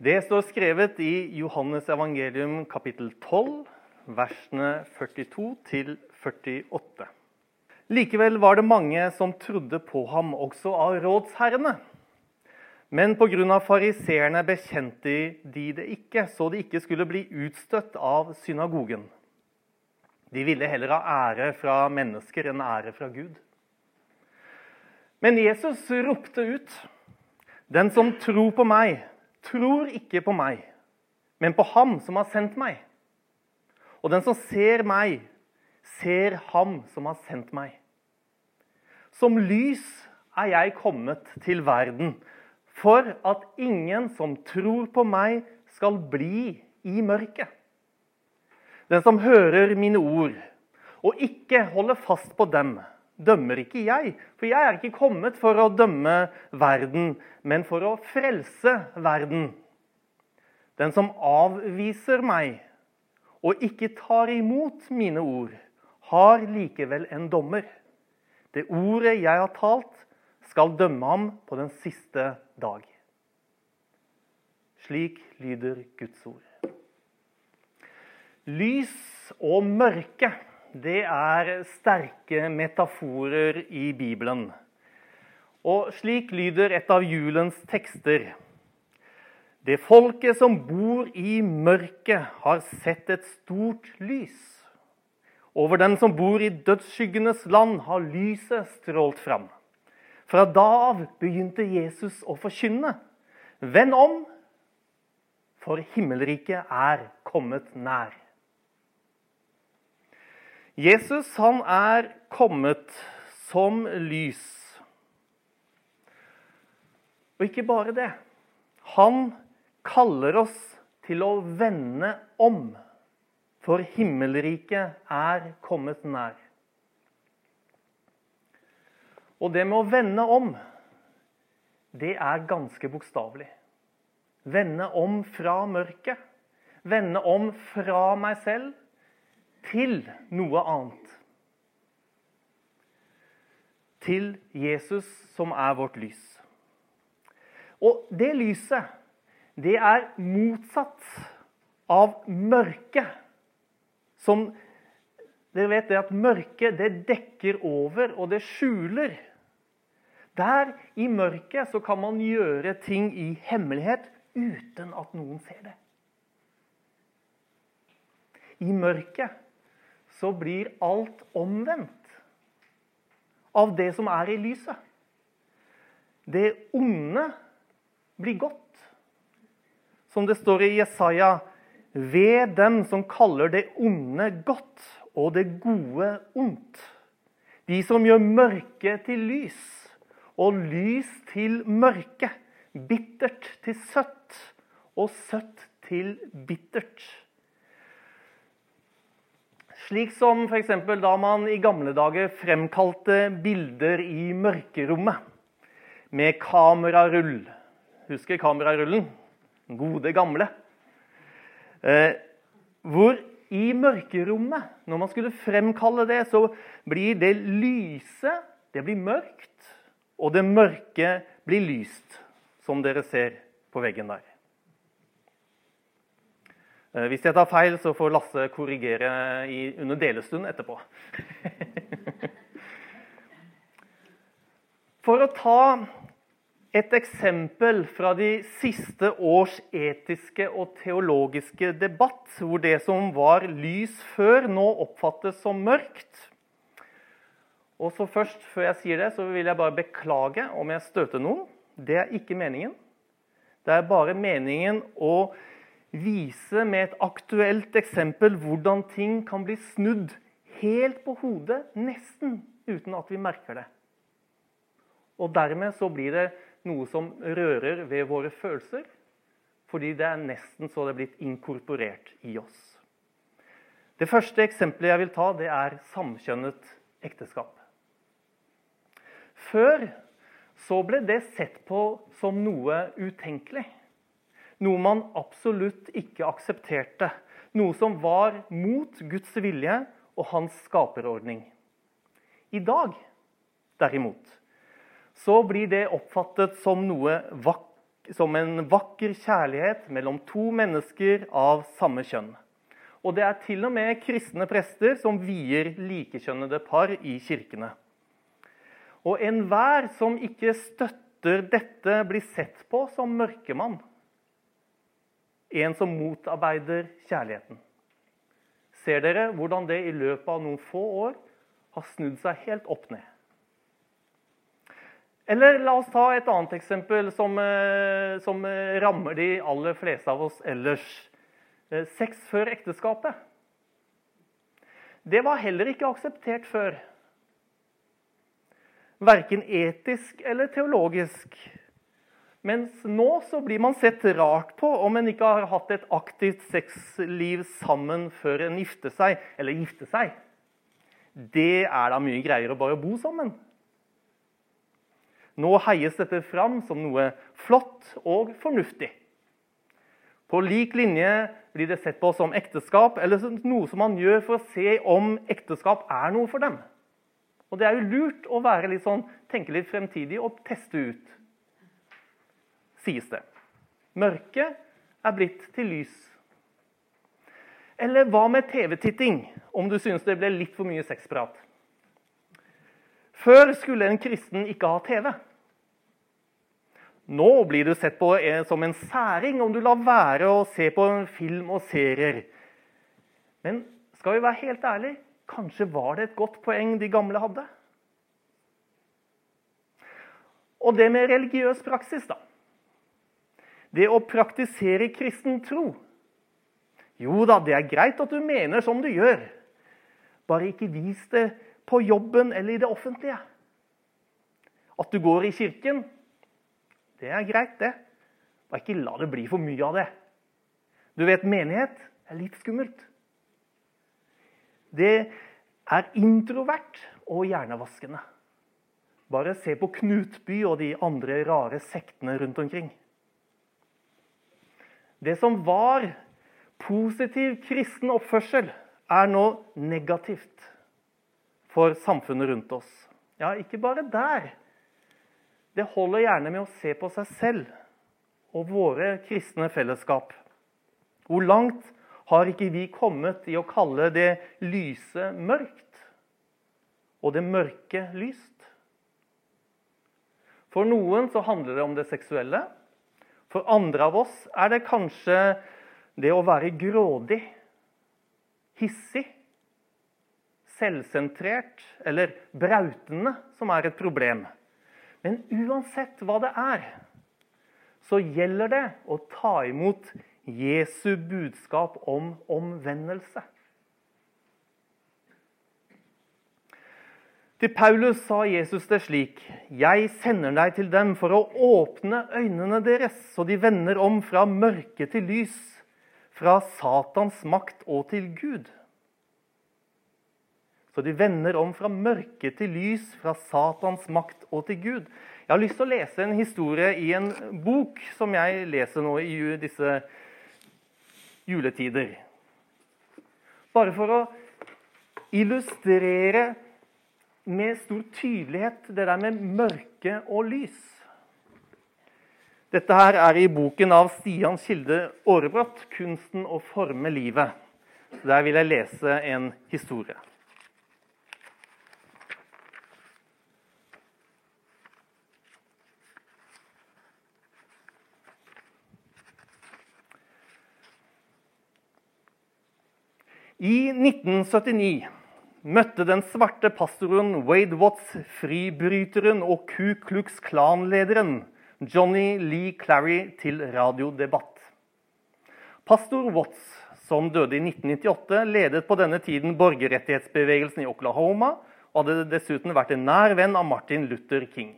Det står skrevet i Johannes evangelium kapittel 12, versene 42 til 48. Likevel var det mange som trodde på ham, også av rådsherrene. Men pga. fariseerne bekjente de det ikke, så de ikke skulle bli utstøtt av synagogen. De ville heller ha ære fra mennesker enn ære fra Gud. Men Jesus ropte ut, 'Den som tror på meg, tror ikke på meg, men på Ham som har sendt meg.' 'Og den som ser meg, ser Ham som har sendt meg.' Som lys er jeg kommet til verden, for at ingen som tror på meg, skal bli i mørket. Den som hører mine ord og ikke holder fast på dem, dømmer ikke jeg. For jeg er ikke kommet for å dømme verden, men for å frelse verden. Den som avviser meg og ikke tar imot mine ord, har likevel en dommer. Det ordet jeg har talt, skal dømme ham på den siste dag. Slik lyder Guds ord. Lys og mørke det er sterke metaforer i Bibelen. Og slik lyder et av julens tekster. Det folket som bor i mørket, har sett et stort lys. Over den som bor i dødsskyggenes land, har lyset strålt fram. Fra da av begynte Jesus å forkynne. Vend om, for himmelriket er kommet nær. Jesus han er kommet som lys. Og ikke bare det. Han kaller oss til å vende om, for himmelriket er kommet nær. Og det med å vende om, det er ganske bokstavelig. Vende om fra mørket. Vende om fra meg selv til noe annet. Til Jesus, som er vårt lys. Og det lyset, det er motsatt av mørket. Som Dere vet det at mørket, det dekker over, og det skjuler. Der i mørket så kan man gjøre ting i hemmelighet uten at noen ser det. I mørket så blir alt omvendt av det som er i lyset. Det onde blir godt. Som det står i Jesaja, ved dem som kaller det onde godt og det gode ondt. De som gjør mørke til lys og lys til mørke. Bittert til søtt og søtt til bittert. Slik som f.eks. da man i gamle dager fremkalte bilder i mørkerommet med kamerarull. Husker kamerarullen? Den gode, gamle. Eh, hvor i mørkerommet, når man skulle fremkalle det, så blir det lyse det blir mørkt, og det mørke blir lyst, som dere ser på veggen der. Eh, hvis jeg tar feil, så får Lasse korrigere under delestund etterpå. For å ta et eksempel fra de siste års etiske og teologiske debatt, hvor det som var lys før, nå oppfattes som mørkt. Og så først, Før jeg sier det, så vil jeg bare beklage om jeg støter noen. Det er ikke meningen. Det er bare meningen å vise med et aktuelt eksempel hvordan ting kan bli snudd helt på hodet, nesten uten at vi merker det. Og dermed så blir det noe som rører ved våre følelser, fordi det er nesten så det er blitt inkorporert i oss. Det første eksempelet jeg vil ta, det er samkjønnet ekteskap. Før så ble det sett på som noe utenkelig. Noe man absolutt ikke aksepterte. Noe som var mot Guds vilje og hans skaperordning. I dag, derimot, så blir det oppfattet som noe som en vakker kjærlighet mellom to mennesker av samme kjønn. Og det er til og med kristne prester som vier likekjønnede par i kirkene. Og enhver som ikke støtter dette, blir sett på som mørkemann. En som motarbeider kjærligheten. Ser dere hvordan det i løpet av noen få år har snudd seg helt opp ned? Eller la oss ta et annet eksempel som, eh, som rammer de aller fleste av oss ellers. Eh, sex før ekteskapet. Det var heller ikke akseptert før. Verken etisk eller teologisk. Mens nå så blir man sett rart på om en ikke har hatt et aktivt sexliv sammen før en gifter seg, eller gifter seg. Det er da mye greiere å bare bo sammen. Nå heies dette fram som noe flott og fornuftig. På lik linje blir det sett på som ekteskap, eller noe som man gjør for å se om ekteskap er noe for dem. Og Det er jo lurt å litt sånn, tenke litt fremtidig og teste ut, sies det. Mørket er blitt til lys. Eller hva med TV-titting, om du syns det ble litt for mye sexprat? Før skulle en kristen ikke ha TV. Nå blir du sett på som en særing om du lar være å se på film og serier. Men skal vi være helt ærlige, kanskje var det et godt poeng de gamle hadde? Og det med religiøs praksis, da. Det å praktisere kristen tro. Jo da, det er greit at du mener som du gjør. Bare ikke vis det på jobben eller i det offentlige. At du går i kirken, det er greit, det. Bare ikke la det bli for mye av det. Du vet, menighet er litt skummelt. Det er introvert og hjernevaskende. Bare se på Knutby og de andre rare sektene rundt omkring. Det som var positiv kristen oppførsel, er nå negativt for samfunnet rundt oss. Ja, ikke bare der, det holder gjerne med å se på seg selv og våre kristne fellesskap. Hvor langt har ikke vi kommet i å kalle det lyse mørkt og det mørke lyst? For noen så handler det om det seksuelle. For andre av oss er det kanskje det å være grådig, hissig, selvsentrert eller brautende som er et problem. Men uansett hva det er, så gjelder det å ta imot Jesu budskap om omvendelse. Til Paulus sa Jesus det slik.: Jeg sender deg til dem for å åpne øynene deres, så de vender om fra mørke til lys, fra Satans makt og til Gud. Så de vender om fra mørke til lys, fra Satans makt og til Gud. Jeg har lyst til å lese en historie i en bok som jeg leser nå i disse juletider. Bare for å illustrere med stor tydelighet det der med mørke og lys. Dette her er i boken av Stian Kilde Aarebrot, 'Kunsten å forme livet'. Så der vil jeg lese en historie. I 1979 møtte den svarte pastoren Wade Watts fribryteren og Ku Klux Klan-lederen Johnny Lee Clary til radiodebatt. Pastor Watts, som døde i 1998, ledet på denne tiden borgerrettighetsbevegelsen i Oklahoma og hadde dessuten vært en nær venn av Martin Luther King.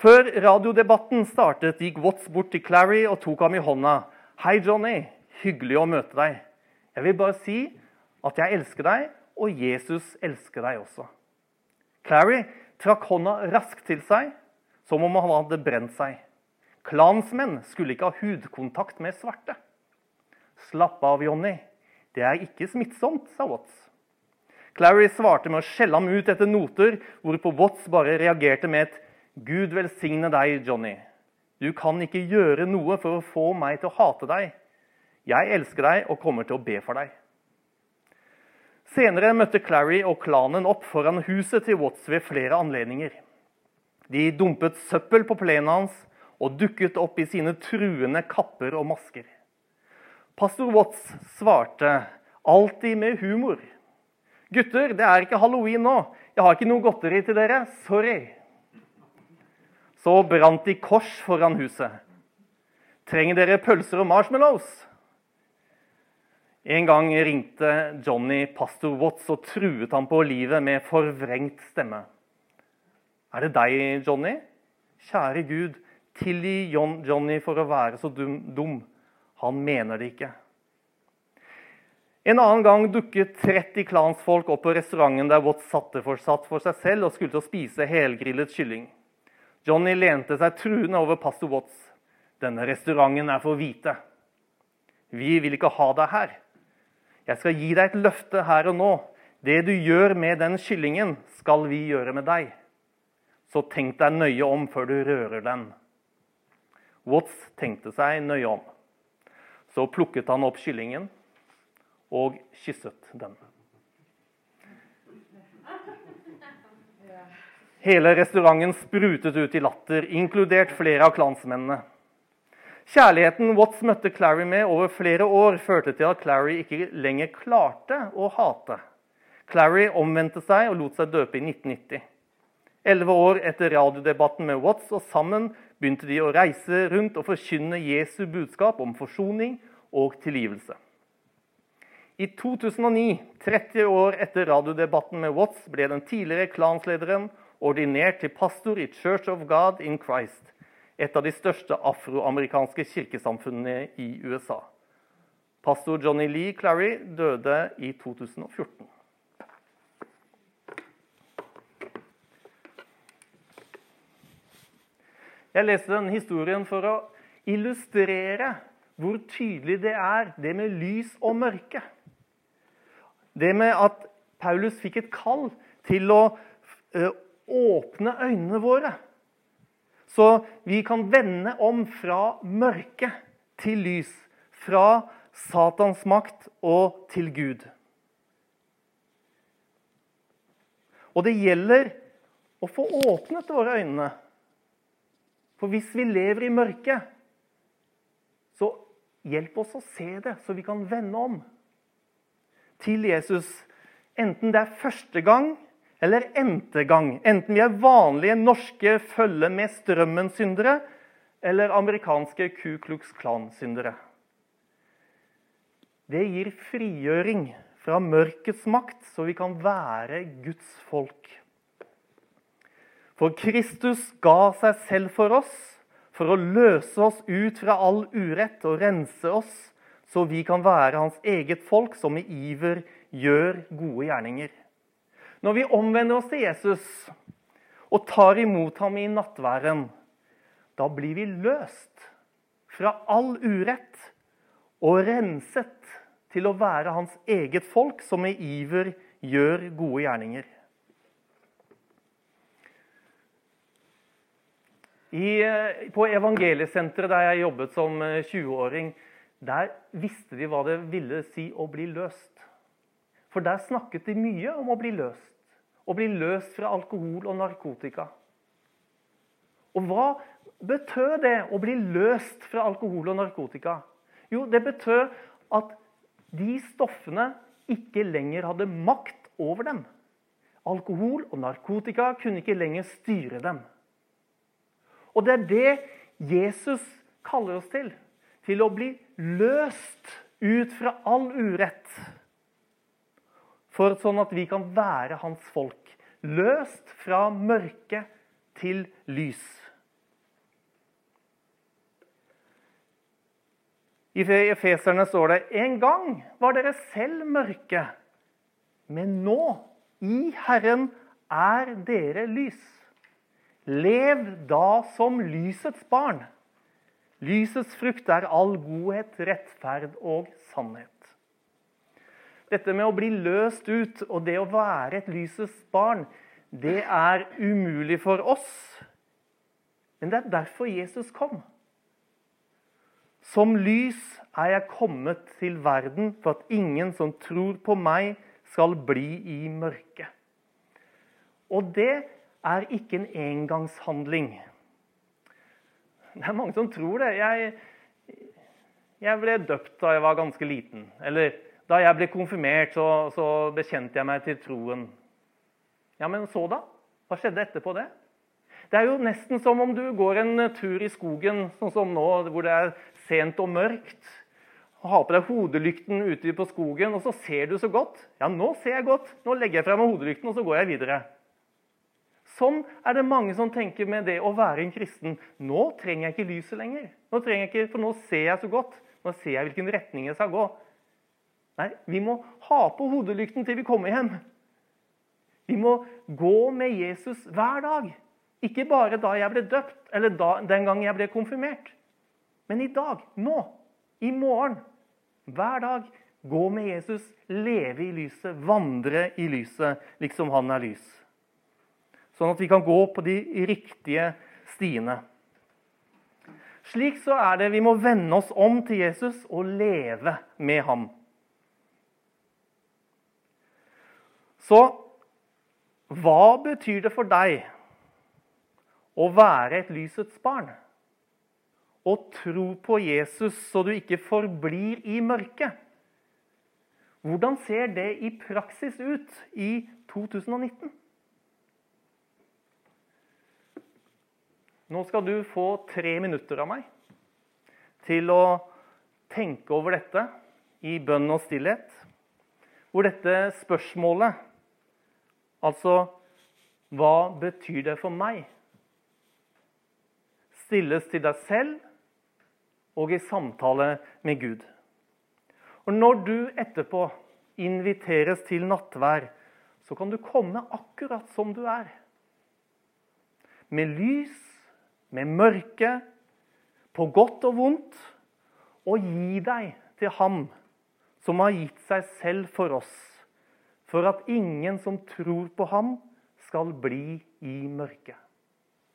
Før radiodebatten startet, gikk Watts bort til Clary og tok ham i hånda. 'Hei, Johnny. Hyggelig å møte deg.' Jeg vil bare si at jeg elsker deg, og Jesus elsker deg også. Clary trakk hånda raskt til seg, som om han hadde brent seg. Klansmenn skulle ikke ha hudkontakt med svarte. Slapp av, Johnny. Det er ikke smittsomt, sa Watts. Clary svarte med å skjelle ham ut etter noter, hvorpå Watts bare reagerte med et 'Gud velsigne deg, Johnny'. Du kan ikke gjøre noe for å få meg til å hate deg. Jeg elsker deg og kommer til å be for deg. Senere møtte Clary og klanen opp foran huset til Watts ved flere anledninger. De dumpet søppel på plenen hans og dukket opp i sine truende kapper og masker. Pastor Watts svarte alltid med humor. 'Gutter, det er ikke halloween nå. Jeg har ikke noe godteri til dere. Sorry.' Så brant de kors foran huset. 'Trenger dere pølser og marshmallows?' En gang ringte Johnny pastor Watts og truet ham på livet med forvrengt stemme. 'Er det deg, Johnny?' 'Kjære Gud, tilgi Johnny for å være så dum. Han mener det ikke.' En annen gang dukket 30 klansfolk opp på restauranten der Watts satte for, satt for seg selv og skulle til å spise helgrillet kylling. Johnny lente seg truende over pastor Watts. 'Denne restauranten er for hvite. Vi vil ikke ha deg her.' 'Jeg skal gi deg et løfte her og nå. Det du gjør med den kyllingen, skal vi gjøre med deg.' Så tenk deg nøye om før du rører den. Watts tenkte seg nøye om. Så plukket han opp kyllingen og kysset den. Hele restauranten sprutet ut i latter, inkludert flere av klansmennene. Kjærligheten Watts møtte Clary med over flere år, førte til at Clary ikke lenger klarte å hate. Clary omvendte seg og lot seg døpe i 1990. Elleve år etter radiodebatten med Watts og sammen begynte de å reise rundt og forkynne Jesu budskap om forsoning og tilgivelse. I 2009, 30 år etter radiodebatten med Watts, ble den tidligere klanslederen ordinert til pastor i Church of God in Christ, et av de største afroamerikanske kirkesamfunnene i USA. Pastor Johnny Lee Clary døde i 2014. Jeg leste denne historien for å illustrere hvor tydelig det er, det med lys og mørke. Det med at Paulus fikk et kall til å uh, åpne øynene våre. Så vi kan vende om fra mørke til lys. Fra Satans makt og til Gud. Og det gjelder å få åpnet våre øyne. For hvis vi lever i mørket, så hjelp oss å se det, så vi kan vende om til Jesus. Enten det er første gang eller n-te. Enten vi er vanlige norske følge med strømmen-syndere eller amerikanske Ku Klux Klan-syndere. Det gir frigjøring fra mørkets makt, så vi kan være Guds folk. For Kristus ga seg selv for oss, for å løse oss ut fra all urett og rense oss, så vi kan være hans eget folk som i iver gjør gode gjerninger. Når vi omvender oss til Jesus og tar imot ham i nattværen, da blir vi løst fra all urett og renset til å være hans eget folk, som i iver gjør gode gjerninger. I, eh, på Evangeliesenteret der jeg jobbet som 20-åring, eh, der visste de hva det ville si å bli løst. For der snakket de mye om å bli løst. Å bli løst fra alkohol og narkotika. Og hva betød det å bli løst fra alkohol og narkotika? Jo, det betød at de stoffene ikke lenger hadde makt over dem. Alkohol og narkotika kunne ikke lenger styre dem. Og det er det Jesus kaller oss til. Til å bli løst ut fra all urett for sånn at vi kan være hans folk. Løst fra mørke til lys. I Efeserne står det en gang var dere selv mørke, men nå, i Herren, er dere lys. Lev da som lysets barn. Lysets frukt er all godhet, rettferd og sannhet. Dette med å bli løst ut og det å være et lysets barn, det er umulig for oss Men det er derfor Jesus kom. Som lys er jeg kommet til verden for at ingen som tror på meg, skal bli i mørket. Og det er ikke en engangshandling. Det er mange som tror det. Jeg, jeg ble døpt da jeg var ganske liten. Eller da jeg ble konfirmert, så, så bekjente jeg meg til troen. Ja, men så da? Hva skjedde etterpå det? Det er jo nesten som om du går en tur i skogen, sånn som nå, hvor det er sent og mørkt. Og har på deg hodelykten ute på skogen, og så ser du så godt. Ja, nå ser jeg godt. Nå legger jeg fra meg hodelykten, og så går jeg videre. Sånn er det mange som tenker med det å være en kristen. Nå trenger jeg ikke lyset lenger. Nå trenger jeg ikke, For nå ser jeg så godt. Nå ser jeg hvilken retning jeg skal gå. Nei, vi må ha på hodelykten til vi kommer hjem. Vi må gå med Jesus hver dag. Ikke bare da jeg ble døpt, eller da, den gang jeg ble konfirmert. Men i dag, nå, i morgen, hver dag. Gå med Jesus, leve i lyset, vandre i lyset, liksom han er lys. Sånn at vi kan gå på de riktige stiene. Slik så er det vi må vende oss om til Jesus og leve med ham. Så hva betyr det for deg å være et lysets barn? Å tro på Jesus så du ikke forblir i mørket? Hvordan ser det i praksis ut i 2019? Nå skal du få tre minutter av meg til å tenke over dette i bønn og stillhet. Hvor dette spørsmålet, altså hva betyr det for meg, stilles til deg selv og i samtale med Gud. Og Når du etterpå inviteres til nattvær, så kan du komme akkurat som du er. Med lys med mørke, på godt og vondt, og gi deg til Ham som har gitt seg selv for oss, for at ingen som tror på Ham, skal bli i mørket.